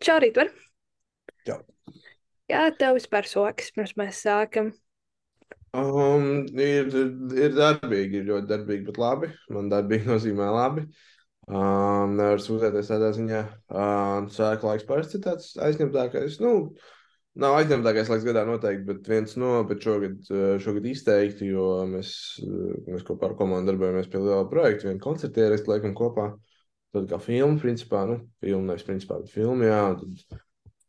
Čau, Rītvar! Čau. Jā, tev vispār sokas, pirms mēs sākam. Um, ir, ir darbīgi, ir ļoti darbīgi, bet labi. Man darbīgi nozīmē labi. Um, nevar sūdzēties tādā ziņā. Um, Sēkla laiks parasti tāds aizņemtākais. Nu, nav aizņemtākais laiks gadā noteikti, bet viens no, bet šogad, uh, šogad izteikti, jo mēs, uh, mēs kopā ar komandu darbojamies pie liela projekta, viena koncertieris, laikam kopā. Tad kā filma, principā, nu, filma nevis principā, bet filma, jā. Tad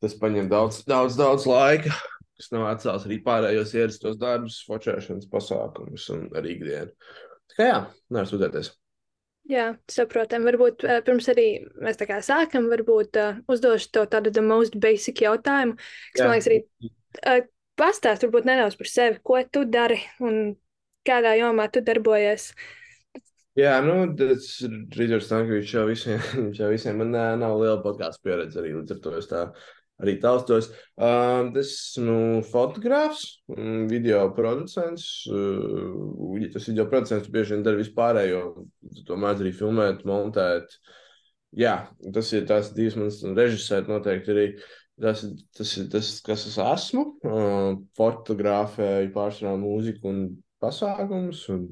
tas paņem daudz, daudz, daudz laika, kas nav atcēlis arī pārējos ierastos darbus, focēšanas pasākumus un arī ikdienu. Tā kā jā, nevar sūdzēties. Jā, saprotam. Varbūt uh, pirms arī mēs tā kā sākam, varbūt uh, uzdošu to tādu the most basic jautājumu, kas Jā. man liekas arī uh, pastāst varbūt nedaudz par sevi, ko tu dari un kādā jomā tu darbojies. Jā, nu, tas ir Rīgas Stankovičs jau visiem, viņš jau visiem. Man ā, nav liela podkāstu pieredze arī, līdz ar to es tā arī taustos. Um, es esmu fotogrāfs, un video producents. Uh, ja tas video producents bieži vien dara vispārējo, to mēdz arī filmēt, montēt. Jā, tas ir tās divas manas režisēt noteikti arī. Tas, tas ir tas, kas es esmu. Uh, fotografēju pārsvarā mūziku un pasākumus. Un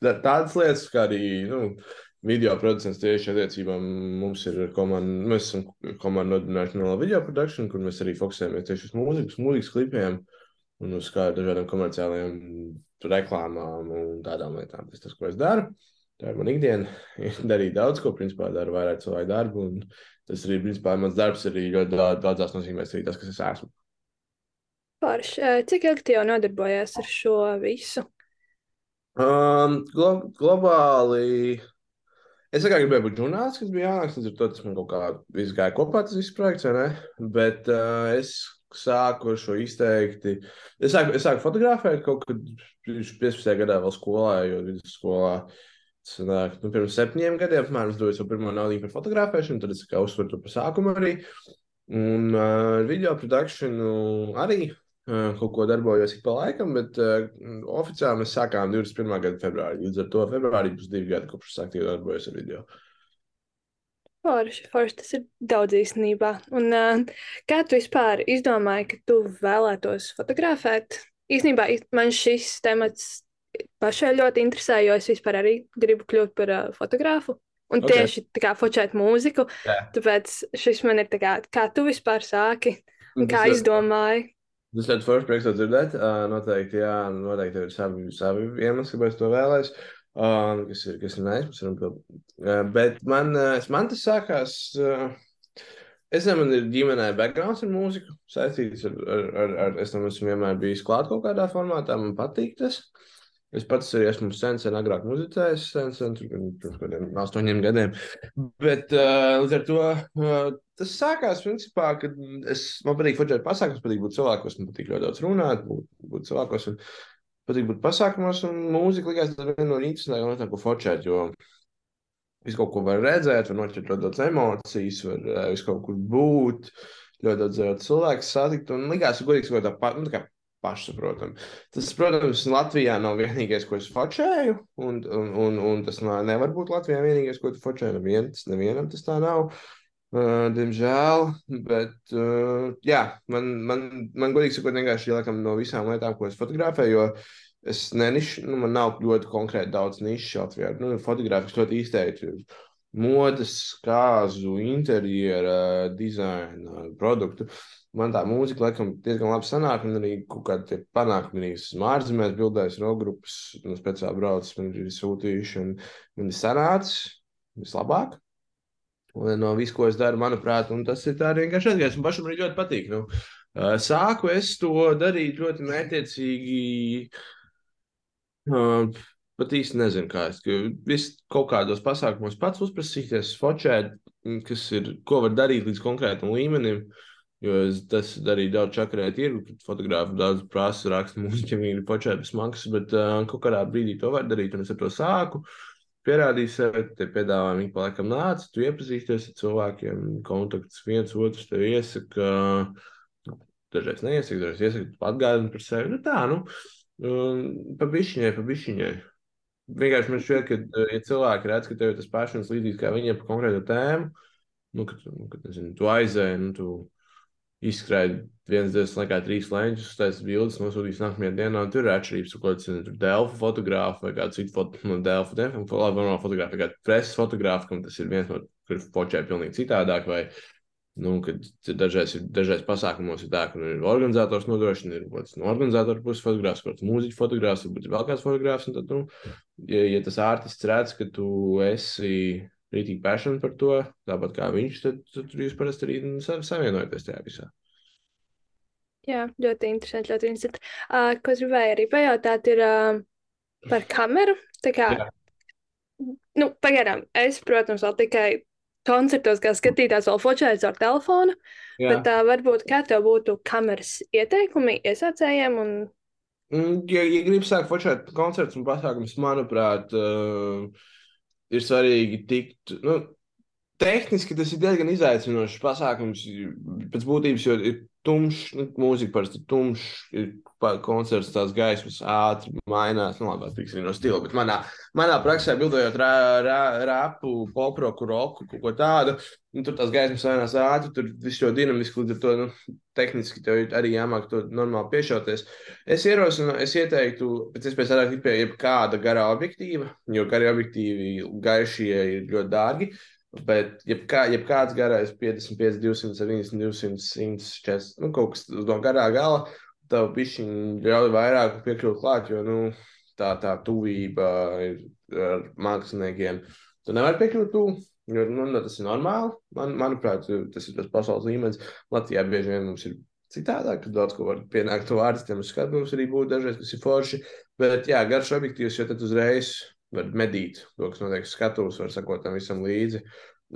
tādas lietas, kā arī nu, video producents tieši attiecībā mums ir komanda, mēs esam komanda nodibinājuši no video production, kur mēs arī fokusējamies tieši uz mūzikas, mūzikas klipiem un uz kā dažādiem komerciāliem reklāmām un tādām lietām. Tas tas, ko es daru. Tā ir mana ikdiena. Darīt daudz ko, principā, daru vairāk cilvēku darbu. Tas arī, principā, mans darbs arī ļoti daudz- daudzās nozīmēs arī tas, kas es esmu. Pārš, cik ilgi tu jau nodarbojies ar šo visu? Um, glo globāli. Es tikai gribēju būt žurnālists, kas bija jānāks, līdz ar to tas man kaut kā viss gāja kopā, tas viss projekts, vai ne? Bet uh, es sāku šo izteikti. Es sāku, es sāku fotografēt kaut kad 15. gadā vēl skolā, jo vidusskolā. Sanāk, nu, pirms septiņiem gadiem, apmēram, es doju savu pirmo naudu par fotografēšanu, tad es kā uzsveru to par sākumu arī. Un uh, ar video produkciju arī uh, kaut ko darbojos ik pa laikam, bet uh, oficiāli mēs sākām 21. gada februārī. Līdz ar to februārī būs divi gadi, kopš es aktīvi darbojos ar video. Forši, forši, tas ir daudz īstenībā. Un uh, kā tu vispār izdomāji, ka tu vēlētos fotografēt? Īstenībā man šis temats pašai ļoti interesē, jo es vispār arī gribu kļūt par uh, fotogrāfu. Un Ok. tieši tā kā fočēt mūziku, Jā. tāpēc šis man ir tā kā, kā tu vispār sāki un kā izdomāji. Tas ļoti forši prieks to dzirdēt. Uh, noteikti, jā, noteikti ir savi, savi iemesli, kāpēc to vēlēs. Uh, kas ir, kas ir to. Uh, bet man, uh, man tas sākās. Uh, es nezinu, man ir ģimenē backgrounds ar mūziku saistīts ar, ar, ar, ar es tam esmu vienmēr bijis klāt kaut kādā formātā, man patīk tas. Es pats arī esmu sen, sen agrāk muzicējis, sen, sen, pirms kādiem astoņiem gadiem. Bet uh, līdz ar to uh, tas sākās principā, kad es, man patīk fotografēt pasākumus, patīk būt cilvēkos, man patīk ļoti daudz runāt, būt, būt cilvēkos. Un, patīk būt pasākumos, un mūzika likās viena no interesantākajām lietām, ko fotografēt. Jo visu kaut ko var redzēt, var nošķirt ļoti daudz emocijas, var uh, visu kaut kur būt, ļoti daudz cilvēku satikt. Un likās, ka godīgi sakot, tā nu, tā kā pašsaprotami. Tas, protams, Latvijā nav vienīgais, ko es fotografēju, un, un, un, un tas nav, nevar būt Latvijā vienīgais, ko tu fotografē. Nevien, tas nevienam tas tā nav. Uh, diemžēl, bet uh, jā, man, man, man godīgi sakot, vienkārši laikam no visām lietām, ko es fotografēju, jo es nenišu, nu, man nav ļoti konkrēti daudz nišu Latvijā. Nu, fotogrāfijas ļoti izteikti. Modes, kāzu, interjera, dizaina, produktu. Man tā mūzika, laikam, diezgan labi sanāk, un arī kaut kādi panākumi, arī esmu ārzemēs, bildējis no grupas, no speciāli braucis, man ir sūtījuši, un man ir sanācis vislabāk. Un no visu, ko es daru, manuprāt, un tas ir tā vienkārši atgājis. Man pašam arī ļoti patīk. Nu, uh, sāku es to darīt ļoti mērķiecīgi. Uh, pat īsti nezinu, kā es. ka Viss kaut kādos pasākumos pats uzprasīties, focēt, m, kas ir, ko var darīt līdz konkrētam līmenim. Jo tas darīju daudz čakarēt, ir fotografi daudz prasa, raksta mūziķiem, ir počēt bez maksas, bet uh, kaut kādā brīdī to var darīt, un es ar to sāku. Pierādīju sevi, te piedāvājumi pa laikam nāca, tu iepazīsties ar cilvēkiem, kontakts viens otrs tev iesaka, dažreiz neiesaka, dažreiz iesaka, atgādini par sevi. Nu tā, nu, pa bišķiņai, pa bišķiņai. Vienkārši man šķiet, ka, ja cilvēki redz, ka tev ir tas pašs līdzīgs kā viņiem par konkrētu tēmu, nu, kad, nu, kad nezinu, tu aizēji, nu, tu izskrēji viens dienas laikā trīs lēņķus, tas bildes nosūtīs nākamajā dienā, tur ir atšķirības, ko tas ir Delfu fotogrāfu vai kādu citu foto, no labi, no fotografu, vai kādu preses fotografu, kam tas ir viens no, kur fočē pilnīgi citādāk, vai, nu, dažreiz ir, dažreiz pasākumos ir tā, ka nu, ir organizators nodrošina, ir kaut kāds no organizatora puses fotogrāfs, kaut kāds mūziķu fotogrāfs, varbūt vēl kāds fotogrāfs, un tad, nu, ja, ja tas ārtists redz, ka tu esi rītīgi passion par to, tāpat kā viņš, tad, tad jūs parasti arī savienojaties tajā visā. Jā, ļoti interesanti. Ļoti interesanti. Uh, ko es gribēju arī pajautāt, ir uh, par kameru. Tā kā, Jā. nu, pagaidām, es, protams, vēl tikai koncertos, kā skatītājs, vēl fočēju ar telefonu. Jā. Bet uh, varbūt kā tev būtu kameras ieteikumi iesācējiem un mm, Ja, ja gribi sākt fočēt koncertus un pasākumus, manuprāt, uh, ir svarīgi tikt. Nu, tehniski tas ir diezgan izaicinošs pasākums pēc būtības, jo ir tumšs, nu, mūzika parasti ir tumšs, ir koncerts, tās gaismas ātri mainās. Nu, labi, tas ir no stila, bet manā, manā praksē, bildojot rā, rā, rāpu, poproku, roku, kaut ko tādu, nu, tur tās gaismas mainās ātri, tur viss ļoti dinamiski, līdz ar to nu, tehniski tev arī jāmāk to normāli piešauties. Es ierosinu, es ieteiktu, pēc iespējas vairāk pie jebkāda garā objektīva, jo garie objektīvi gaišie ir ļoti dārgi. Bet, ja kā, kāds garais 55, 270, 200, 140, nu, kaut kas no garā gala, tev pišķiņi ļauj vairāk piekļūt klāt, jo, nu, tā, tā tuvība ir ar māksliniekiem. Tu nevari piekļūt tuvu, jo, nu, tas ir normāli. Man, manuprāt, tas ir tas pasaules līmenis. Latvijā bieži vien mums ir citādāk, kad daudz ko var pienākt to vārdiem uz skatu, mums arī būtu dažreiz, kas ir forši. Bet, jā, garš objektīvs, jo tad uzreiz var medīt to, kas notiek skatos, var sakot tam visam līdzi.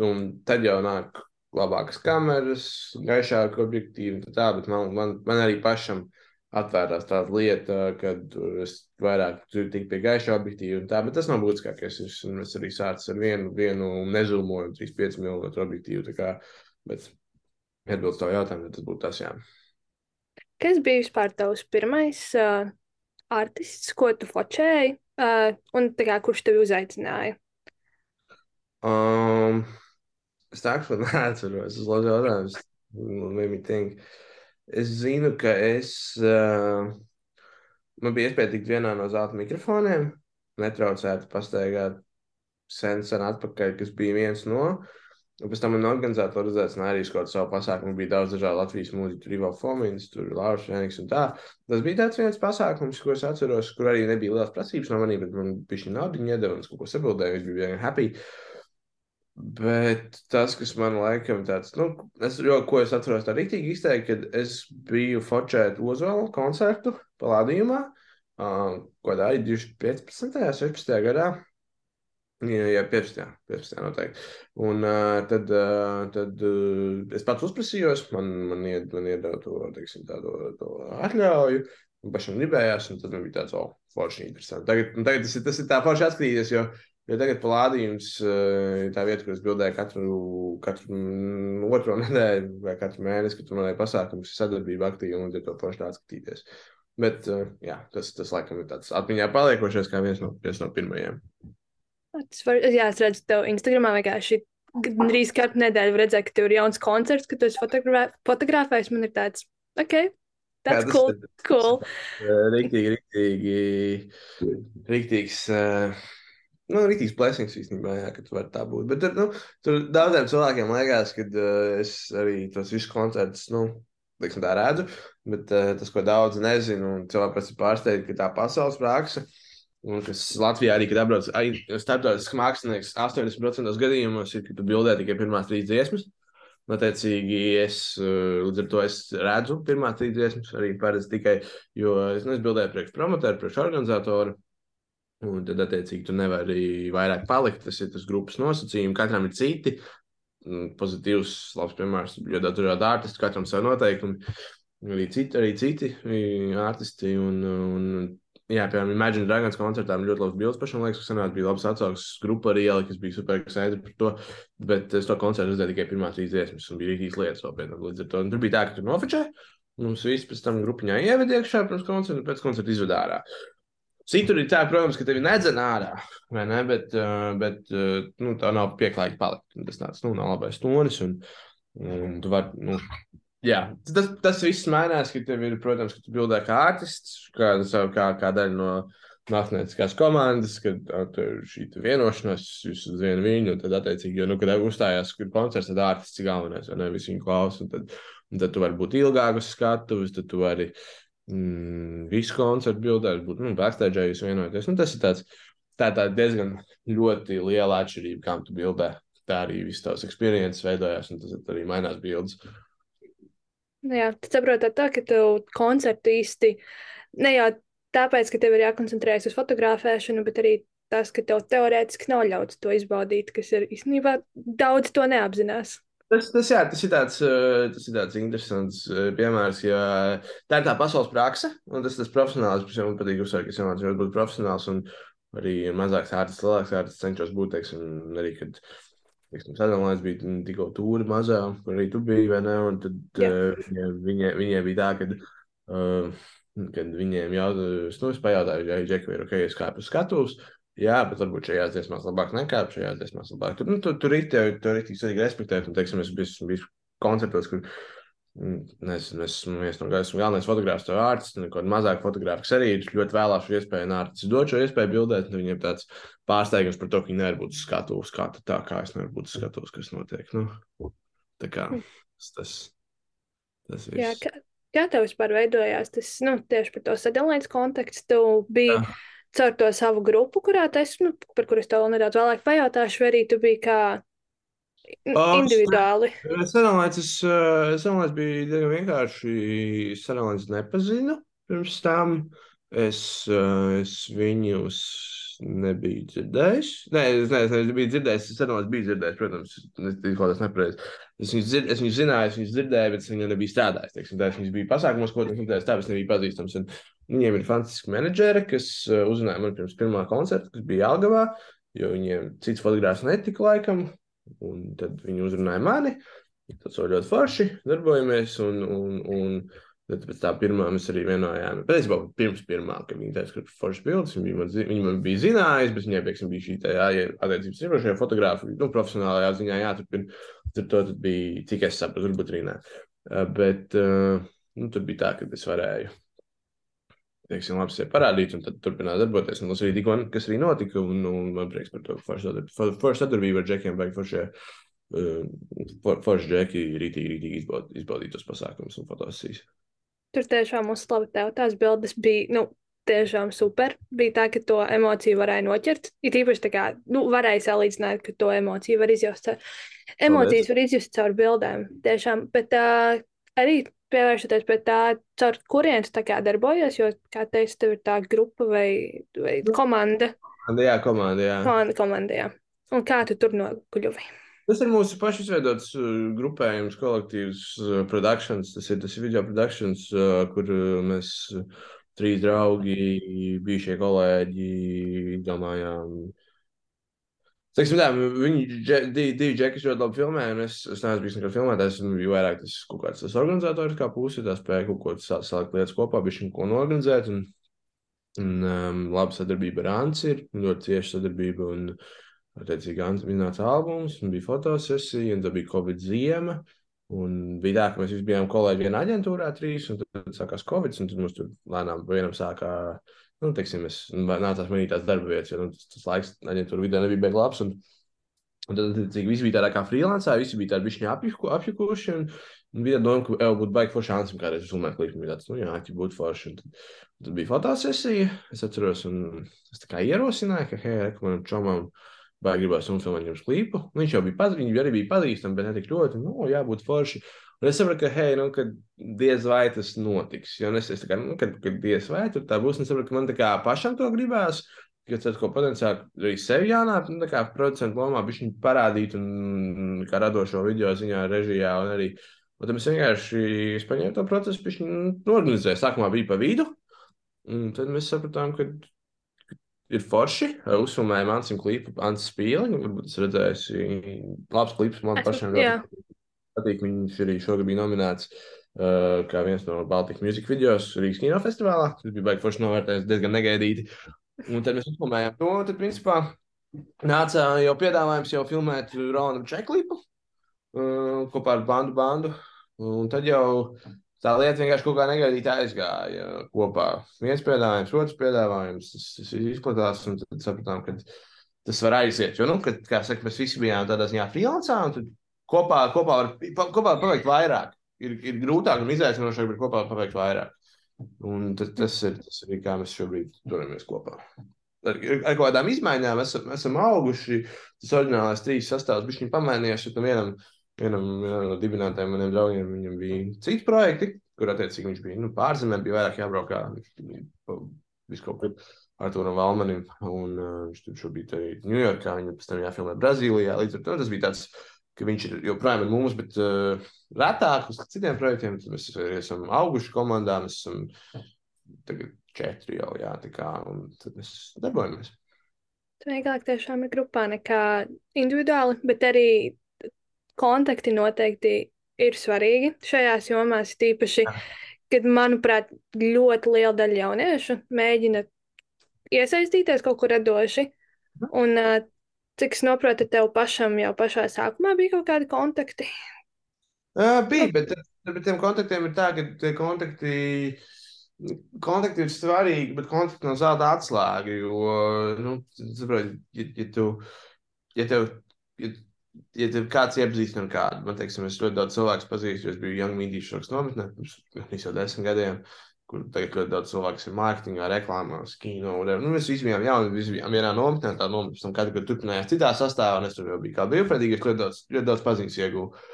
Un tad jau nāk labākas kameras, gaišāka objektīva, tā, bet man, man, man arī pašam atvērās tāda lieta, kad es vairāk tiku pie gaiša objektīva, tā, bet tas nav būtiskākais. Es, es arī sācu ar vienu, vienu nezūmoju, 3,5 mm objektīvu, kā, bet atbilst tavu jautājumu, tas būtu tas, jā. Kas bija vispār tavs pirmais uh, artists, ko tu fočēji? Uh, un kā, kurš tevi uzaicināja? Um, es kā neatceros, tas ir labi jautājums. Es zinu, ka es. Uh, man bija iespēja tikt vienā no zelta mikrofoniem, netraucēt pastaigāt sen, sen atpakaļ, kas bija viens no. Un pēc tam man organizatori uzaicināja arī kaut kādu savu pasākumu. Bija daudz dažādu Latvijas mūziķu, bija Fomins, tur Lārs Fēniks un tā. Tas bija tāds viens pasākums, ko es atceros, kur arī nebija liels prasības no maniem, bet man bija šī nauda iedeva un es kaut ko sabildēju, es biju vienkārši happy. Bet tas, kas man laikam tāds, nu, es, jo, ko es atceros tā rītīgi izteikt, kad es biju fočēt Ozola koncertu palādījumā, uh, ko tā arī 2015. 16. gadā. Jā, jā 15. 15. noteikti. Un uh, tad, uh, tad uh, es pats uzprasījos, man, man, ied, man iedeva to, teiksim, tādu, to atļauju. Man pašam gribējās, un tad man bija tāds, oh, forši interesanti. Tagad, tagad tas, ir, tas ir tā forši atskatīties, jo, jo tagad palādījums ir tā vieta, kur es bildēju katru, katru otro nedēļu vai katru mēnesi, kad tur man ir pasākums, sadarbība aktīva, un tad to forši atskatīties. Bet, uh, jā, tas, tas laikam ir tāds atmiņā paliekošais kā viens no, viens no pirmajiem. Var, jā, es redzu, tev Instagramā vienkārši gandrīz katru nedēļu redzēju, ka tev ir jauns koncerts, ka tu esi fotografē, fotografējis. Man ir tāds, ok, that's jā, cool. Tas, cool. Rīktīgi, rīktīgi, rīktīgs. Uh, Nu, rītīgs blessings īstenībā, jā, ka tu vari tā būt. Bet nu, tur daudziem cilvēkiem liekas, ka uh, es arī tos visus koncertus, nu, teiksim, tā redzu, bet uh, tas, ko daudz nezinu, un cilvēki pats ir pārsteigti, ka tā pasaules praksa, uh, Un kas Latvijā arī, kad apbrauc starptautisks mākslinieks, 80% gadījumos ir, ka tu bildē tikai pirmās trīs dziesmas. Attiecīgi, es eh, līdz ar to es redzu pirmās trīs dziesmas arī parasti tikai, jo es nesbildēju priekš promotoru, priekš organizatoru. Un tad, attiecīgi, tu nevari vairāk palikt. Tas ir tas grupas nosacījums. Katram ir citi. Pozitīvs, labs piemērs, jo dažādi artisti, katram savu noteikumu. Arī citi, arī citi artisti. Un, un Jā, piemēram, Imagine Dragons koncertā ļoti labs bildes pašam liekas, ka sanāk bija labs atsauksmes grupa arī ielika, kas bija super excited par to, bet es to koncertu redzēju tikai pirmās trīs dziesmas un bija rītīs lietas tam. Līdz ar to un tur bija tā, ka tur nofočē, mums visi pēc tam grupiņā ieved iekšā pirms koncerta un pēc koncerta izved ārā. Citur ir tā, protams, ka tevi nedzen ārā, vai ne? Bet, uh, bet uh, nu, tā nav pieklājīga palikt. Tas tāds, nu, nav labais tonis. Un, un tu vari, nu, jā, tas, tas viss mainās, ka tev ir, protams, ka tu bildē kā artists, kā, kā, kā daļa no mākslinieckās komandas, kad tur ir šī vienošanās, jūs uz vienu viņu, un tad, attiecīgi, jo, nu, kad uzstājās kur koncerts, tad ārtists ir galvenais, vai ne, visi viņu klausa, un tad, un tad tu vari būt ilgāk uz skatuves, tad tu vari mm, visu koncertu bildēt, būt, nu, backstage, jūs vienojaties, nu, tas ir tāds, tā, tā diezgan ļoti liela atšķirība, kā tu bildē. Tā arī viss tavs experience veidojās, un tas arī mainās bildes. Jā, tu saproti tā, ka tev konceptu īsti ne jau tāpēc, ka tev ir jākoncentrējas uz fotografēšanu, bet arī tas, ka tev teorētiski nav ļauts to izbaudīt, kas ir īstenībā daudz to neapzinās. Tas, tas, jā, tas, ir tāds, eh, tas ir tāds interesants eh, piemērs, jo tā ir tā pasaules prakse, un tas ir tas profesionāls, kas man patīk uzsvērt, ka es mācījos būt profesionāls, un arī mazāks ārsts, lielāks ārsts cenšos būt, teiksim, arī, kad Sadalījums bija tikko tūri mazā, arī tu biji, vai ne? Un tad uh, viņai, viņai bija tā, ka uh, kad viņiem jautājums, nu, es pajautāju, ja Džeki ir ok, es kāpu skatuves. Jā, bet varbūt šajās dziesmās labāk nekāp, šajās dziesmās labāk. Tur, nu, tur, tur ir tur ir tik svarīgi respektēt, un, teiksim, es biju, biju koncertos, kur nezinu, es esmu viens no esmu galvenais fotogrāfs, tev ārsts, un kaut mazāk fotogrāfs arī ļoti vēlās šo iespēju, un ārsts dod šo iespēju bildēt, un viņiem tāds pārsteigums par to, ka viņi nevar būt skatuves, kā tā, kā es nevaru būt skatuves, kas notiek. Nu, tā kā tas, tas, tas viss. Jā, ka, Kā tev vispār veidojās tas nu, tieši par to sadalīts kontekstu? Tu biji ah. caur to savu grupu, kurā tas, nu, par kuru es tev nedaudz vēlāk pajautāšu, vai arī tu biji kā individuāli? Sadalīts, es sadalīts bija diezgan vienkārši, sadalīts nepazinu pirms tam. Es, es viņus nebiju dzirdējis. Nē, es, ne, es biju dzirdējis, es arī biju dzirdējis, protams, kaut kas nepareizi. Es viņus, dzird, es viņus zināju, es viņus dzirdēju, bet es viņu nebiju strādājis. Teiksim, tā, es viņus biju pasākumos, ko viņi teica, tā es nebiju pazīstams. Un viņiem ir fantastiski menedžeri, kas uh, uzrunāja man pirms pirmā koncerta, kas bija Algavā, jo viņiem cits fotogrāfs netika laikam, un tad viņi uzrunāja mani. Tas bija ļoti forši, darbojamies, un, un, un Tad pēc tā pirmā mēs arī vienojām. Pēc tam, pirms pirmā, kad viņi teica, ka foršs bildes, viņi man, viņi man bija zinājis, bet viņai, piemēram, bija šī tā, jā, attiecības šiem fotogrāfiem, nu, profesionālajā ziņā jāturpina. Tur to tad bija, cik es sapratu, varbūt arī nē. Bet nu, tur bija tā, ka es varēju, teiksim, labi sevi parādīt, un tad turpināt darboties. Un tas arī tikko, kas arī notika, un, un man prieks par to foršu sadarbību ar džekiem, vai foršie. Uh, forši džeki rītīgi, rītīgi izbaudīt tos pasākumus un fotosesijas. Tur tiešām uzslavu tev. Tās bildes bija, nu, tiešām super. Bija tā, ka to emociju varēja noķert. Ir īpaši tā kā, nu, varēja salīdzināt, ka to emociju var izjust. Emocijas var izjust caur bildēm. Tiešām, bet uh, arī pievēršoties pie tā, caur kurienes tā kā darbojas, jo, kā teicu, tev ir tā grupa vai, vai komanda. Jā, komanda, jā. Komanda, komanda, jā. Un kā tu tur nokļuvi? Tas ir mūsu pašu izveidots uh, grupējums, kolektīvs, uh, produkcijas. Tas ir tas video produkcijas, uh, kur mēs trīs draugi, bijušie kolēģi, domājām. Teiksim, tā, viņi divi, divi džeki ļoti labi filmē, un es, es neesmu bijis nekad filmētājs, un biju vairāk tas kaut kāds tas organizators kā puse, tā spēja kaut ko salikt lietas kopā, bišķi ko norganizēt, un, un um, laba sadarbība ar Anci ir, ļoti cieša sadarbība, un Attiecīgi, iznāca albums, un bija fotosesija, un tad bija Covid ziema. Un bija tā, ka mēs visi bijām kolēģi vienā aģentūrā, trīs, un tad sākās Covid, un tad mums tur lēnām vienam sākā, nu, teiksim, mēs nācās mainīt tās darba vietas, jo nu, tas, tas laiks aģentūra vidē nebija beig labs. Un, un tad, tad visi bija tādā kā freelancā, visi bija tādi bišķiņi apjuku, apjukuši, un, un bija doma, ka jau būtu baigi forši Ansim kādreiz filmēt klipu, bija tāds, nu, jā, ķi būtu forši. Un tad, tad bija fotosesija, es atceros, un es tā kā ierosināju, ka, hei, rekomendam čomam, uh, vai gribēs uzfilmēt jums klipu. Viņš jau bija, paz... viņi arī bija pazīstami, bet ne tik ļoti, nu, jābūt forši. Un es saprotu, ka, hei, nu, kad diez vai tas notiks. Jo es, es kā, nu, kad, kad diez vai tur tā būs, un es saprotu, ka man tā kā pašam to gribās, ka tas, ko potenciāli arī sevi jānāk, nu, tā kā producentu lomā, viņš viņu parādīt un kā radošo video ziņā, režijā un arī. Un tad mēs vienkārši paņēmām to procesu, viņš nu, organizēja. Sākumā bija pa vidu, un tad mēs sapratām, ka ir forši. Uzfilmēja Mansim klipu Ants Spīli. Varbūt es redzēju, labs klips man Esmu, pašam jā. ļoti. Patīk. Viņš arī šogad bija nominēts uh, kā viens no Baltijas mūzikas videos Rīgas kinofestivālā. Tas bija baigi forši novērtējis, diezgan negaidīti. Un tad mēs uzfilmējām to. Tad, principā, nāca jau piedāvājums jau filmēt Ronam Čeklipu uh, kopā ar bandu bandu. Un tad jau tā lieta vienkārši kaut kā negaidīti aizgāja kopā. Viens piedāvājums, otrs piedāvājums, tas, tas izplatās, un tad sapratām, ka tas var aiziet. Jo, nu, kad, kā saka, mēs visi bijām tādā ziņā freelancā, un tad kopā, kopā, var, kopā paveikt vairāk. Ir, ir grūtāk un izaicinošāk, bet kopā paveikt vairāk. Un tas, tas, ir, tas ir kā mēs šobrīd turamies kopā. Ar, ar kādām izmaiņām esam, esam auguši. Tas oriģinālais trīs sastāvs bija pamainījies. Vienam, vienam, vienam no dibinātājiem maniem draugiem viņam bija citi projekti, kur attiecīgi viņš bija nu, pārzemē, bija vairāk jābraukā visu kaut kur Arturam Valmanim, un uh, viņš tur šobrīd arī Ņujorkā, viņam pēc tam jāfilmē Brazīlijā, līdz ar to tas bija tāds, ka viņš ir joprojām ir mums, bet uh, retāk uz citiem projektiem, mēs esam auguši komandā, mēs esam tagad četri jau, jā, tā kā, un tad mēs darbojamies. Vieglāk tiešām ir grupā nekā individuāli, bet arī kontakti noteikti ir svarīgi šajās jomās, tīpaši, kad, manuprāt, ļoti liela daļa jauniešu mēģina iesaistīties kaut kur radoši. Mhm. Un, cik es saprotu, tev pašam jau pašā sākumā bija kaut kādi kontakti? Uh, bija, bet, bet tiem kontaktiem ir tā, ka tie kontakti. Kontakti ir svarīgi, bet kontakti nav zelta atslēga. Jo, nu, saprot, ja, ja, tu, ja tev ja ja tev kāds iepazīst ar kādu, man teiksim, es ļoti daudz cilvēku pazīstu, jo es biju Young Media šoks nometnē, pirms jau desmit gadiem, kur tagad ļoti daudz cilvēku ir mārketingā, reklāmā, kino, nu, mēs visi bijām jauni, visi bijām vienā nometnē, tā nometnē, pēc tam katru turpinājās citā sastāvā, un es tur jau biju kā brīvprātīgi, es ļoti daudz, ļoti daudz paziņas iegūstu.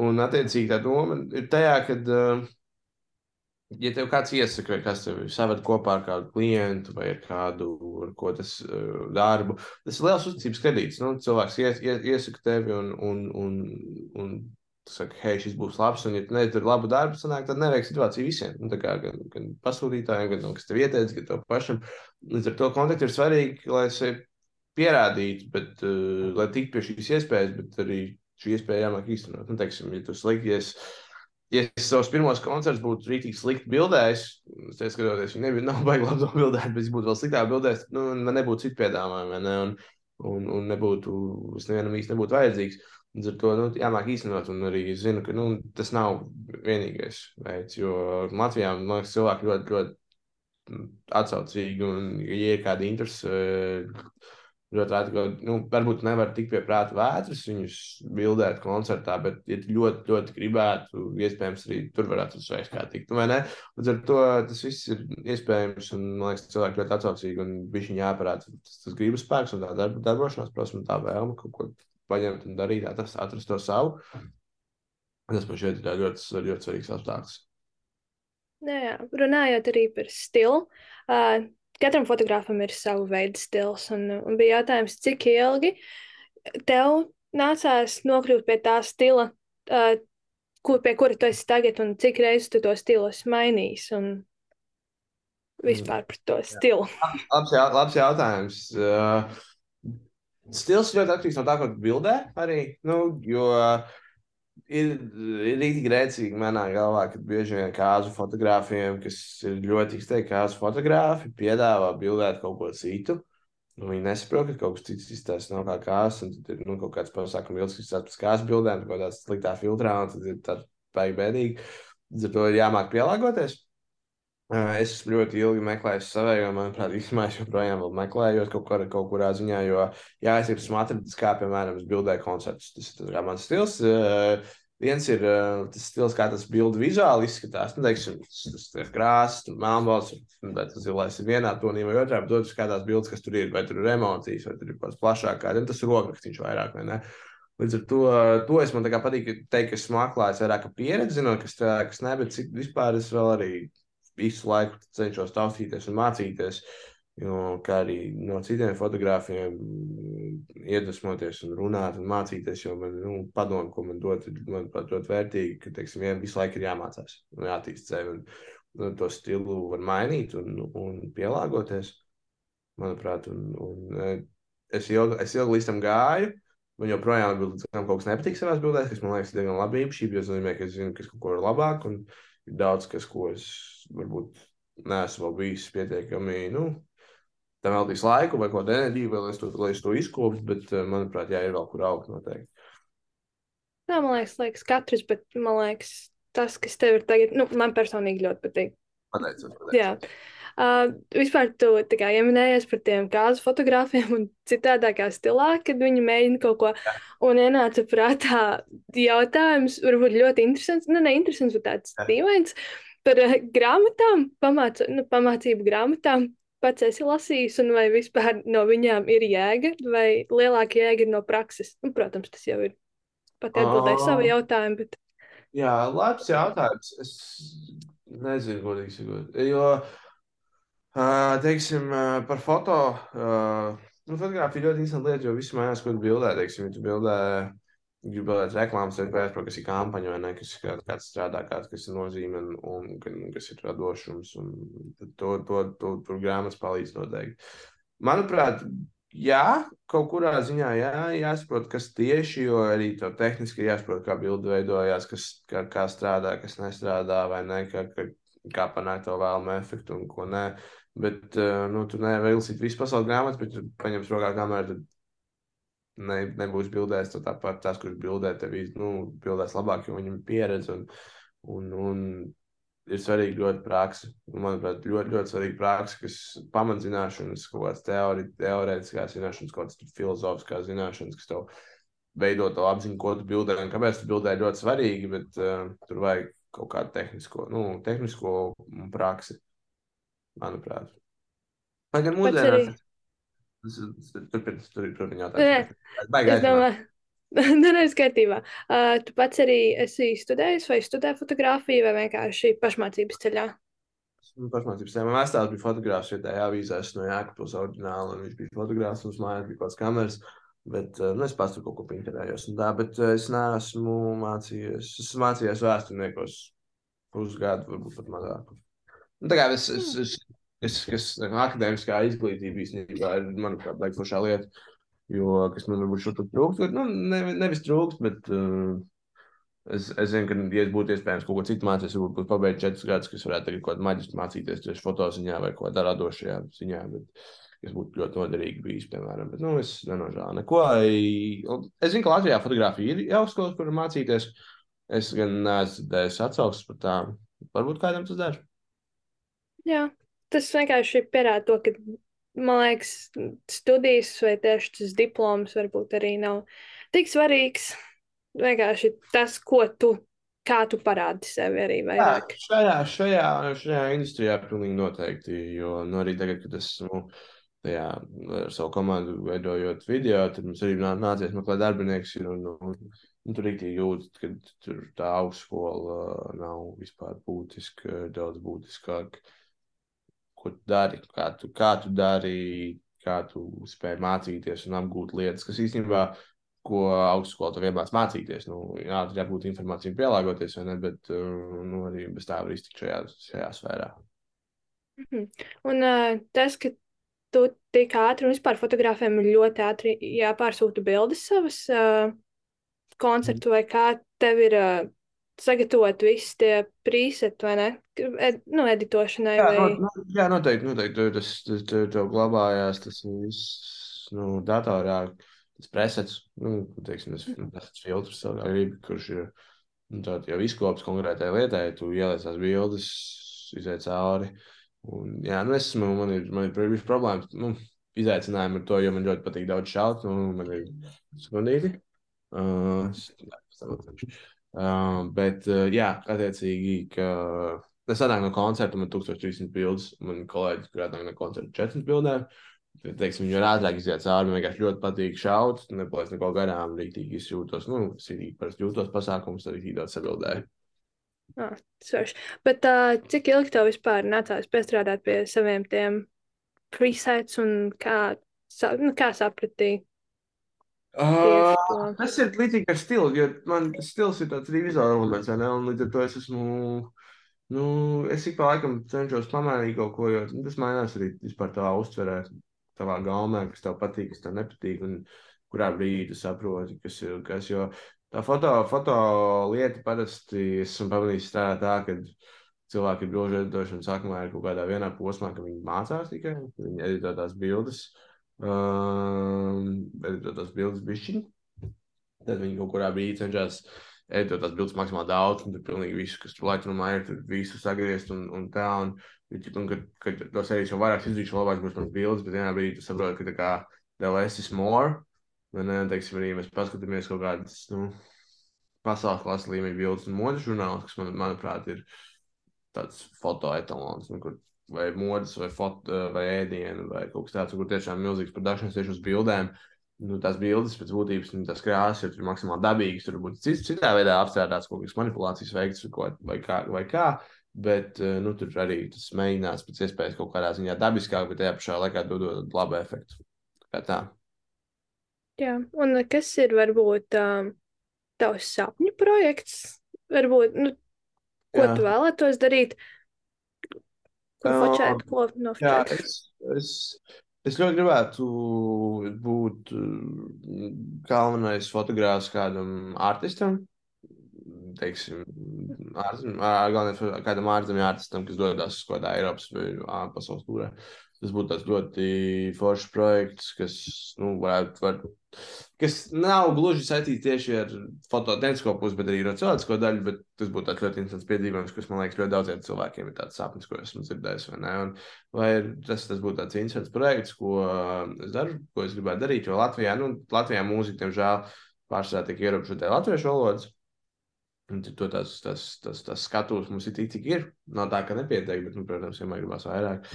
Un, attiecīgi, tā doma ir tajā, kad uh, ja tev kāds iesaka, vai kas tev saved kopā ar kādu klientu vai ar kādu ar ko tas uh, darbu, tas ir liels uzticības kredīts. Nu, cilvēks ies, ies, iesaka tevi un, un, un, un saka, hei, šis būs labs, un ja tu nedari labu darbu, sanāk, tad nevajag situāciju visiem. Nu, kā, gan, gan pasūtītājiem, gan no, kas tev ieteica, gan tev pašam. Līdz ar to kontakti ir svarīgi, lai sevi pierādītu, bet, uh, lai tiktu pie šīs iespējas, bet arī šī iespēja jāmāk īstenot. Nu, teiksim, ja tu slikties, uh, ja es savus pirmos koncertus būtu rītīgi slikti bildējis, es skatoties, viņi nebija, nav baigi labi bildēt, bet es būtu vēl sliktāk bildējis, nu, man nebūtu citu piedāvājumu, ne? un, un, un nebūtu, es nevienam īsti nebūtu vajadzīgs. Līdz ar to nu, jāmāk īstenot, un arī es zinu, ka nu, tas nav vienīgais veids, jo Latvijā, man liekas, cilvēki ļoti, ļoti atsaucīgi, un, ja ir kāda interese, ļoti rēti, ka nu, varbūt nevar tikt pie prāta vētras, viņus bildēt koncertā, bet, ja ļoti, ļoti gribētu, iespējams, arī tur varētu uzreiz kā tikt. Vai ne? Līdz ar to tas viss ir iespējams, un man liekas, cilvēki ļoti atsaucīgi, un viņš viņu jāparāda tas, tas gribas spēks un tā darba, darbošanās, protams, tā vēlme kaut ko paņemt un darīt, atrast, atrast to savu. Tas man šķiet ļoti, ļoti, ļoti svarīgs apstākļus. Jā, jā, runājot arī par stilu, uh, katram fotogrāfam ir sava veida stils. Un, un bija jautājums, cik ilgi tev nācās nokļūt pie tā stila, uh, kur, pie kura tu esi tagad, un cik reizes tu to stilu esi mainījis. Un vispār par to stilu. Labs, jā, labs jautājums. Uh, stils ļoti atkarīgs no tā, ko bildē arī. Nu, jo, ir, ir rītīgi rēcīgi manā galvā, ka bieži vien kāzu fotogrāfiem, kas ir ļoti izteikti kāzu fotografi, piedāvā bildēt kaut ko citu. Nu, viņi nesaprot, ka kaut kas cits izstāsta nav kā kāds, un tad ir nu, kaut kāds pasākums, kas izstāsta pēc kāzu bildēm, kaut kādā sliktā filtrā, un tad ir tāds baigi bēdīgi. Ar to ir jāmāk pielāgoties. Es ļoti ilgi meklējis savējo, manuprāt, īstenībā es joprojām meklēju kaut, kur, kaut kurā ziņā, jo, jā, es esmu atradis, kā, piemēram, es bildēju koncertus. Tas ir mans stils. Viens ir tas stils, kā tas bildu vizuāli izskatās. Nu, teiksim, tas, tas ir krāsas, tur melnbalts, vai tas zilais ir vienā tonī vai otrā, bet otrs kādās bildes, kas tur ir, vai tur ir emocijas, vai tur ir kaut kas plašāk, kādam tas ir rokrakstiņš vairāk, vai ne? Līdz ar to, to es man tā patīk teikt, ka esmu atklājis vairāk pieredzi, zinot, kas strādā, kas ne, bet cik vispār es vēl arī visu laiku cenšos taustīties un mācīties. Jo, kā arī no citiem fotogrāfiem, iedvesmoties un runāt un mācīties, jo man nu, padomu, ko man dod, man ļoti vērtīgi, ka teiksim, vien visu laiku ir jāmācās un jātīst sevi. Un, un to stilu var mainīt un, un pielāgoties, manuprāt. Un, un, es ilgi, es ilgi līdz tam gāju, man joprojām ir kaut kas nepatīk savās bildēs, kas man liekas diezgan labi jo tas nozīmē, ka es zinu, kas kaut ko ir labāk, un ir daudz kas, ko es varbūt neesmu vēl bijis pietiekami, nu, tam veltīs laiku vai kaut kādu enerģiju, lai es to, lai es to izkoptu, bet, manuprāt, jā, ir vēl kur augt noteikti. Jā, man liekas, liekas katrs, bet man liekas, tas, kas tev ir tagad, nu, man personīgi ļoti patīk. Pateicos, pateicos. Jā. Uh, vispār tu tikai ieminējies par tiem kāzu fotogrāfiem un citādākā stilā, kad viņi mēģina kaut ko. Un ienāca prātā jautājums, varbūt ļoti interesants, nu, ne interesants, bet tāds dīvains par uh, grāmatām, pamāc, nu, pamācību grāmatām. Pats esi lasījis, un vai vispār no viņām ir jēga, vai lielāka jēga ir no prakses? Nu, protams, tas jau ir pat atbildēju savu jautājumu. Bet... Jā, labs jautājums. Es nezinu, godīgi sakot. Jo, teiksim, par foto. Nu, fotografija ļoti interesanta lieta, jo visi mājās, ko bildē, teiksim, tu bildē, bildēt reklāmas, tad pēc, kas ir kampaņa vai ne, kas ir kāds strādā, kāds, kas ir nozīme un, un, kas ir radošums, un to, to, to, tur grāmatas palīdz noteikti. Manuprāt, Jā, kaut kurā ziņā jā, jāsaprot, kas tieši, jo arī to tehniski jāsaprot, kā bilde veidojās, kas, kā, kā strādā, kas nestrādā, vai ne, kā, kā, kā panākt to vēlamu efektu un ko nē. Bet, nu, tu nevari ilsīt visu pasaules grāmatu, bet tu paņemsi rokā kameru, ne, nebūs bildēs, tad tāpat tas, kurš bildē, tev, nu, bildēs labāk, jo viņam ir pieredze un, un, un ir svarīga ļoti praksa. Manuprāt, ļoti, ļoti svarīga praksa, kas pamatzināšanas, kaut kādas teori, teorētiskās zināšanas, kaut kādas filozofiskās zināšanas, kas tev veido to apziņu, ko tu bildē. Un kāpēc tu bildē ļoti svarīgi, bet uh, tur vajag kaut kādu tehnisko, nu, tehnisko praksi, manuprāt. Lai gan mūsdienās. Turpiniet, turpiniet jautāt. Es domāju, Nē, nē, kārtībā. Uh, tu pats arī esi studējis vai studē fotografiju vai vienkārši pašmācības ceļā? Pašmācības ceļā. Man vēstās bija fotogrāfs vietējā avīzēs no Jākapils oriģināli, un viņš bija fotogrāfs, mums mājās bija kāds kameras, bet nu, es pats tur kaut ko pinterējos un tā, bet es neesmu mācījies, es esmu mācījies vēsturniekos pusgadu, varbūt pat mazāk. Nu, tā kā es, es, es, es, es akadēmiskā izglītība īstenībā ir, manuprāt, laikfošā lieta jo kas man varbūt šur trūkst, nu, ne, nevis trūkst, bet uh, es, es zinu, ka, ja es būtu iespējams kaut ko citu mācīties, varbūt būtu pabeigts četrus gadus, kas varētu tagad kaut kādu maģisku mācīties tieši fotoziņā vai kaut kādā radošajā ziņā, bet kas būtu ļoti noderīgi bijis, piemēram, bet, nu, es nenožēlu neko. Es zinu, ka Latvijā fotografija ir augstskolas, kur mācīties. Es gan neesmu dzirdējis atsauksmes par tām. Varbūt kādam tas der. Jā, tas vienkārši pierāda to, ka man liekas, studijas vai tieši tas diploms varbūt arī nav tik svarīgs. Vienkārši tas, ko tu, kā tu parādi sevi arī vairāk. Jā, šajā, šajā, šajā industrijā pilnīgi noteikti, jo nu, arī tagad, kad esmu tajā ar savu komandu veidojot video, tad mums arī nācies meklēt darbinieks, un, un, un tur rīktīgi jūt, ka tur tā augstskola nav vispār būtiska, daudz būtiskāk. Uh, ko tu dari, kā tu, kā tu dari, kā tu spēj mācīties un apgūt lietas, kas īstenībā, ko augstskolā tev iemācās mācīties. Nu, jā, tur jābūt informācijai pielāgoties, vai ne, bet uh, nu, arī bez tā var iztikt šajā, šajā sfērā. -hmm. Un uh, tas, ka tu tik ātri un vispār fotografiem ir ļoti ātri jāpārsūta bildes savas uh, koncertu, mm. vai kā tev ir uh, sagatavot visus tie preseti, vai ne? Ed, nu, editošanai. Jā, vai... no, no, jā noteikti, noteikti. Tas, tas, tas, tas glabājās, tas viss nu, datorā, tas presets, nu, teiksim, tas, tas filtrs, kurš ir nu, jau izkops konkrētai lietai, tu ieliec tās bildes, iziet cauri. Un, jā, nu, es esmu, man ir, man ir bijušas problēmas, nu, izaicinājumi ar to, jo man ļoti patīk daudz šaut, nu, man ir sekundīti. Uh, Uh, bet, uh, jā, attiecīgi, ka es atnāku no koncerta, man 1300 bildes, man kolēģis, kur atnāk no koncerta 400 bildēm. Teiksim, var ātrāk iziet cauri, man vienkārši ļoti patīk šaut, nepalaist neko garām, rītīgi izjūtos, nu, arī parasti jūtos pasākums, arī rītīgi daudz sabildēju. Svarši. Bet uh, cik ilgi tev vispār nācās piestrādāt pie saviem tiem presets un kā, nu, kā sapratīja? Uh, tas ir līdzīgi ar stilu, jo man stils ir tāds revizora elements, ne? Un līdz ar to es esmu, nu, es ik pa laikam cenšos pamainīt kaut ko, jo tas mainās arī vispār tavā uztverē, tavā gaumē, kas tev patīk, kas tev nepatīk. Un kurā brīdī tu saproti, kas ir kas. Jo tā foto, foto lieta parasti esmu pamanījis tā, tā ka cilvēki ir grožu editošana sākumā ir kaut kādā vienā posmā, ka viņi mācās tikai, viņi editē tās bildes, um, editē tās bildes bišķiņi. Tad viņi kaut kurā brīdī cenšas editēt tās bildes maksimāli daudz, un tur pilnīgi visu, kas tur laikrunā ir, tur visu sagriezt un, un tā. Un, un kad, kad to sērijas jau vairāk izdarīšu, labāk būs man bildes, bet vienā brīdī tu saproti, ka tā kā the less is more. Un, teiksim, arī mēs paskatāmies kaut kādas, nu, pasaules klases līmeņa bildes un modes žurnāls, kas, man, manuprāt, ir tāds fotoetalons, nu, kur vai modes, vai, foto, vai ēdienu, vai kaut kas tāds, kur tiešām milzīgs produkcijas tieši uz bildēm. Nu, tās bildes pēc būtības, nu, tās krāsas ir maksimāli dabīgas. Tur būtu cits, citā veidā apstrādāts kaut kādas manipulācijas veikts vai kā. Vai kā. Bet nu, tur arī tas mēģinās pēc iespējas kaut kādā ziņā dabiskāk, bet tajā pašā laikā dodot labu efektu. Kā tā. Jā, un kas ir varbūt um, tavs sapņu projekts? Varbūt, nu, ko Jā. tu vēlētos darīt? Ko uh, fočēt, ko nofočēt? Jā, es, es, es ļoti gribētu būt galvenais fotogrāfs kādam artistam. Teiksim, ārzem, galvenais kādam ārzemju artistam, kas dodas uz kaut kādā Eiropas vai pasaules tūrē. Tas būtu tāds ļoti foršs projekts, kas, nu, varētu, var, kas nav gluži saistīts tieši ar fototehnisko pusi, bet arī ar cilvēcisko daļu. Tas būtu tāds ļoti interesants piedzīvojums, kas man liekas, ļoti daudziem cilvēkiem ir tāds sapnis, ko esmu dzirdējis. Vai, ne? un, vai tas, tas būtu tāds interesants projekts, ko es daru, ko es gribētu darīt. Jo Latvijā, nu, Latvijā mūzika, diemžēl, pārsvarā tiek ierobežota latviešu valodas. Un to tas, tas, tas, tas skatus mums ir tik, cik ir. Nav tā, ka nepietiek, bet, nu, protams, vienmēr gribās vairāk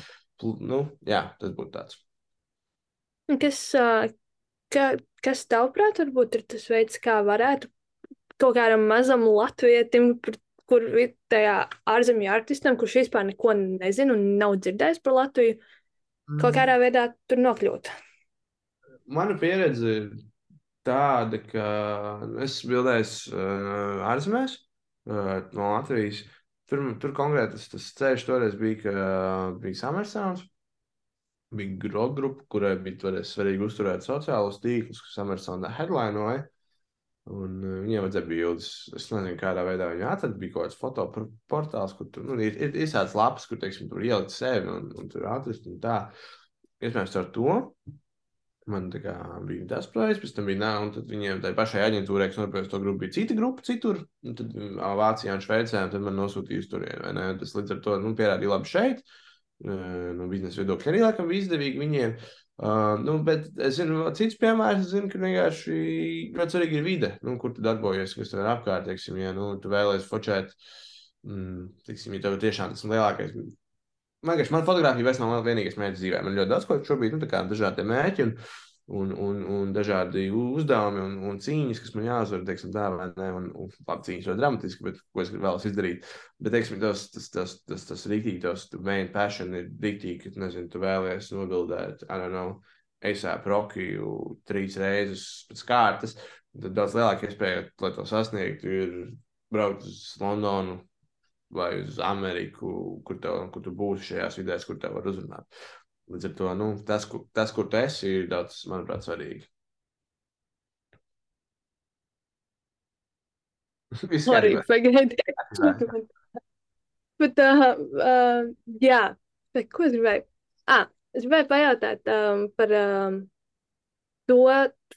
nu, jā, tas būtu tāds. Kas, ka, kas tavuprāt, varbūt ir tas veids, kā varētu kaut kādam mazam latvietim, kur ir tajā ārzemju artistam, kurš vispār neko nezina un nav dzirdējis par Latviju, mm. kaut kādā veidā tur nokļūt? Mana pieredze ir tāda, ka es bildēju uh, ārzemēs uh, no Latvijas. Tur, tur konkrēti tas, tas ceļš toreiz bija, ka bija Summersons, bija grog grupa, kurai bija toreiz svarīgi uzturēt sociālos tīklus, kas Summersonā headlinoja. Un viņiem vajadzēja bildes. Es nezinu, kādā veidā viņi atrada. Bija kaut kāds fotoportāls, kur tur nu, ir, ir, tāds lapas, kur teiksim, tur ielikt sevi un, un tur atrast. Un tā. Iespējams, ar to Man kā, bija tas projekts, pēc tam bija nā, un tad viņiem tai pašai aģentūrai, kas nopirka to grupu, bija cita grupa citur, un tad Vācijā un Šveicē, un tad man nosūtīja uz turieni. Tas līdz ar to nu, pierādīja labi šeit. No biznesa viedokļa arī laikam bija izdevīgi viņiem. Uh, nu, bet es zinu, cits piemērs, es zinu, ka vienkārši ļoti svarīgi ir vide, nu, kur tu darbojies, kas tev ir apkārt, teiksim, ja nu, tu vēlēsies fočēt, mm, teiksim, ja tev tiešām tas lielākais Man liekas, man fotografija vairs nav vienīgais mērķis dzīvē. Man ļoti daudz ko šobrīd, nu, tā kā dažādi mērķi un, un, un, un dažādi uzdevumi un, un cīņas, kas man jāuzvar, teiksim, tā vai ne. Un, un labi, cīņas ļoti dramatiski, bet ko es vēlos izdarīt. Bet, teiksim, tas, tas, tas, tas, tas rīktīgi, tas main passion ir rīktīgi, ka, nezinu, tu vēlies nobildēt, I don't know, ASAP Rokiju trīs reizes pēc kārtas. Tad daudz lielāka iespēja, lai to sasniegtu, ir braukt uz Londonu, vai uz Ameriku, kur, tev, kur tu būsi šajās vidēs, kur tev var uzrunāt. Līdz ar to nu, tas, kur, tas, kur tu esi, ir daudz, manuprāt, svarīgi. Arī pagaidiet. Bet, uh, uh, jā, bet ko es gribēju? Ah, es gribēju pajautāt um, par um, to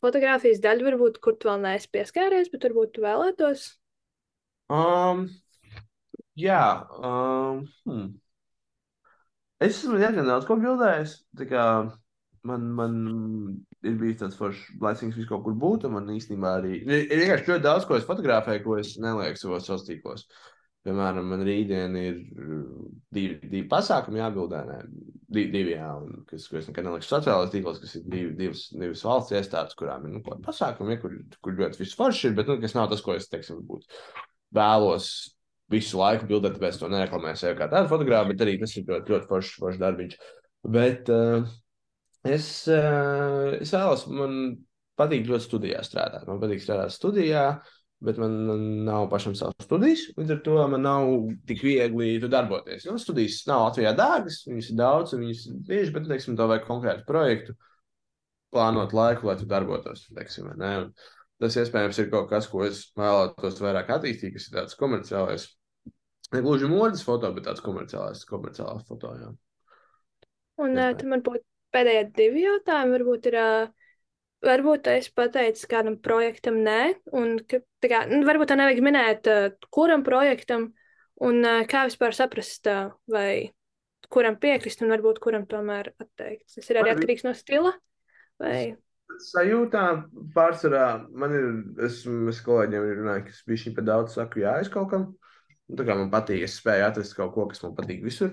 fotografijas daļu, varbūt, kur tu vēl neesi pieskāries, bet varbūt tu vēlētos. Um, Jā, um, hmm. es esmu diezgan daudz ko bildējis. Man, man ir bijis tāds foršs laicīgs, visu kaut kur būt. Man īstenībā arī ir, vienkārši ļoti daudz, ko es fotografēju, ko es nelieku savos sociālos tīklos. Piemēram, man rītdien ir divi, divi pasākumi jābildē, ne, divi, divi jā, un, kas, ko es nekad nelieku sociālajos tīklos, kas ir divi, divas, divas valsts iestādes, kurām ir nu, pasākumi, ja, kur, kur ļoti viss forši ir, bet nu, kas nav tas, ko es, teiksim, vēlos visu laiku bildēt, tāpēc to nereklamēju sev kā tādu fotografu, bet arī tas ir ļoti, ļoti foršs, foršs darbiņš. Bet uh, es, uh, es vēlos, man patīk ļoti studijā strādāt. Man patīk strādāt studijā, bet man nav pašam savas studijas. Līdz ar to man nav tik viegli darboties. Nu, studijas nav Latvijā dārgas, viņas ir daudz, viņas ir bieži, bet, teiksim, to vajag konkrētu projektu. plānot laiku, lai tu darbotos. Teiksim, tas iespējams ir kaut kas, ko es vēlētos vairāk attīstīt, kas ir tāds komerciālais. Ne gluži modes foto, bet tāds komerciālais, komerciālais foto. Jā. Un uh, tam varbūt pēdējie divi jautājumi varbūt ir. Varbūt es pateicu kādam projektam, nē, un ka, tā kā, nu, varbūt tā nevajag minēt, kuram projektam, un kā vispār saprast, vai kuram piekrist, un varbūt kuram tomēr atteikt. Tas ir arī atkarīgs no stila. Vai... Sajūtā pārsvarā man ir, es, es kolēģiem runāju, ka es biju šī pa daudz saku, jā, es kaut kam. Tā kā man patīk, es spēju atrast kaut ko, kas man patīk visur.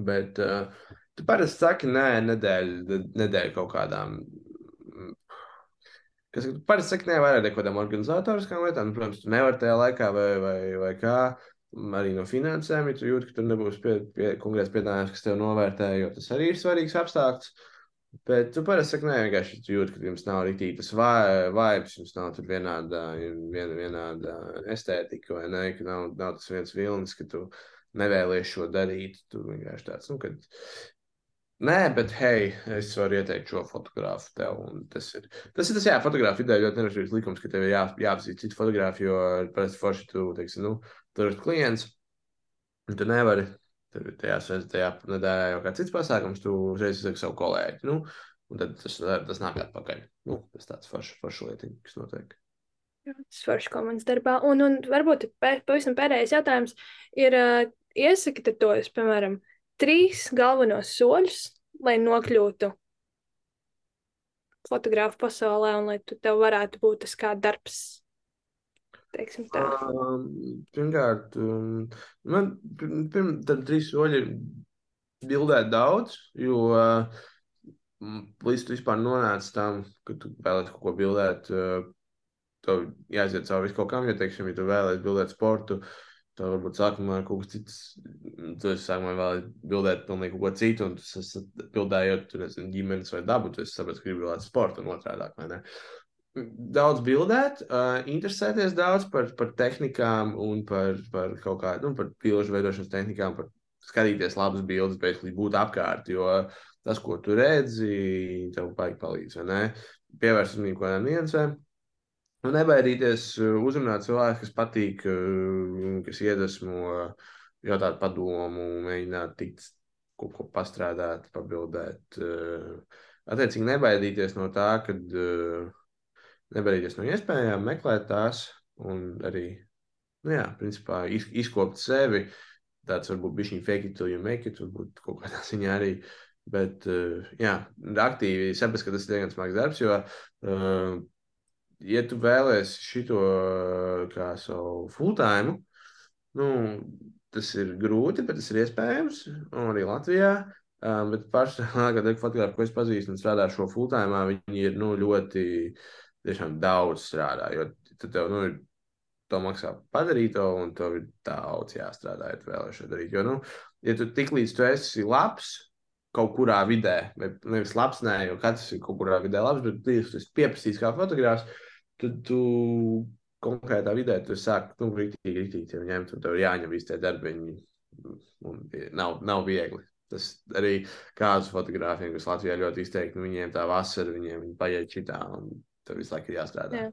Bet uh, tu parasti saki, nē, nedēļa, nedēļa kaut kādām. Kas parasti saka, nē, vairāk kaut kādām organizatoriskām lietām. Nu, protams, tu nevari tajā laikā vai, vai, vai kā arī no finansēm, ja tu jūti, ka tur nebūs pie, pie, konkrēts piedāvājums, kas tev novērtē, jo tas arī ir svarīgs apstākļus. Bet tu parasti saki, nē, vienkārši jūti, ka jums nav rītīgi tas vibes, jums nav tur vienāda, viena, vienāda estētika, vai ne, ka nav, nav tas viens vilnis, ka tu nevēlies šo darīt. Tu vienkārši tāds, nu, kad Nē, bet, hei, es varu ieteikt šo fotografu tev. Tas ir tas, ir tas jā, fotografu ideja ļoti nevaržīgs likums, ka tev ir jā, jāapzīst citu fotografu, jo parasti forši tu, teiksim, nu, tur ir klients, un tu nevari, tur tajā, tajā nedēļā jau kāds cits pasākums, tu uzreiz izsaki savu kolēģi, nu, un tad tas, tas nāk atpakaļ. Nu, tas tāds forši, forši lietiņ, kas notiek. Tas forši komandas darbā. Un, un varbūt pavisam pēdējais jautājums ir, uh, iesakite tos, piemēram, trīs galvenos soļus, lai nokļūtu fotografu pasaulē un lai tu tev varētu būt tas kā darbs. Um, pirmkārt, um, man pirm, tad trīs soļi ir bildēt daudz, jo uh, līdz tu vispār nonāc tam, ka tu vēlēsi kaut ko bildēt, uh, tev jāiziet cauri visu kaut kam, jo, teiksim, ja tu vēlēsi bildēt sportu, Tā varbūt sākumā ir kaut kas cits. Tu sākumā vēl bildēt pilnīgi ko citu, un tu bildējot, tur nezinu, ģimenes vai dabu, tu esi sapratis, ka gribi bildēt sportu un ne? Daudz bildēt, uh, interesēties daudz par, par tehnikām un par, par kaut kādu, nu, bilžu veidošanas tehnikām, par skatīties labas bildes, bet būt apkārt, jo tas, ko tu redzi, tev baigi palīdz? Pievērst uzmanību kaut kādām niansēm Nu, nebaidīties uh, uzrunāt cilvēku, kas patīk, uh, kas iedvesmo, jautāt padomu, mēģināt tikt kaut ko pastrādāt, pabildēt. Uh, attiecīgi, nebaidīties no tā, kad nebaidīties no iespējām, meklēt tās un arī, nu jā, principā izkopt sevi. Tāds varbūt bija šī fake it, you make it, varbūt kaut kādā ziņā arī. Bet, jā, aktīvi saprast, ka tas ir diezgan smags darbs, jo uh, ja tu vēlēsies šito kā savu full-time, nu, tas ir grūti, bet tas ir iespējams. Arī Latvijā. Um, bet paši fotografi, ko es pazīstu un strādā šo full-time, viņi ir nu, ļoti daudz strādā. Jo tad tev nu, ir to maksā padarīt, to, un tev ir daudz jāstrādā, ja tu vēlēsies darīt. Jo, nu, ja tu tik līdz tu esi labs kaut kurā vidē, vai nevis labs, nē, jo katrs ir kaut kurā vidē labs, bet līdz tu esi pieprasīts kā fotogrāfs, tad tu konkrētā vidē tu sāki, nu, rītīgi, rītīgi tev ņemt, un tev ir jāņem visi tie darbiņi, un nav, nav viegli. Tas arī kādu fotogrāfiem, kas Latvijā ļoti izteikti, nu, viņiem tā vasara, viņiem viņi paiet šitā, un to like he asked that.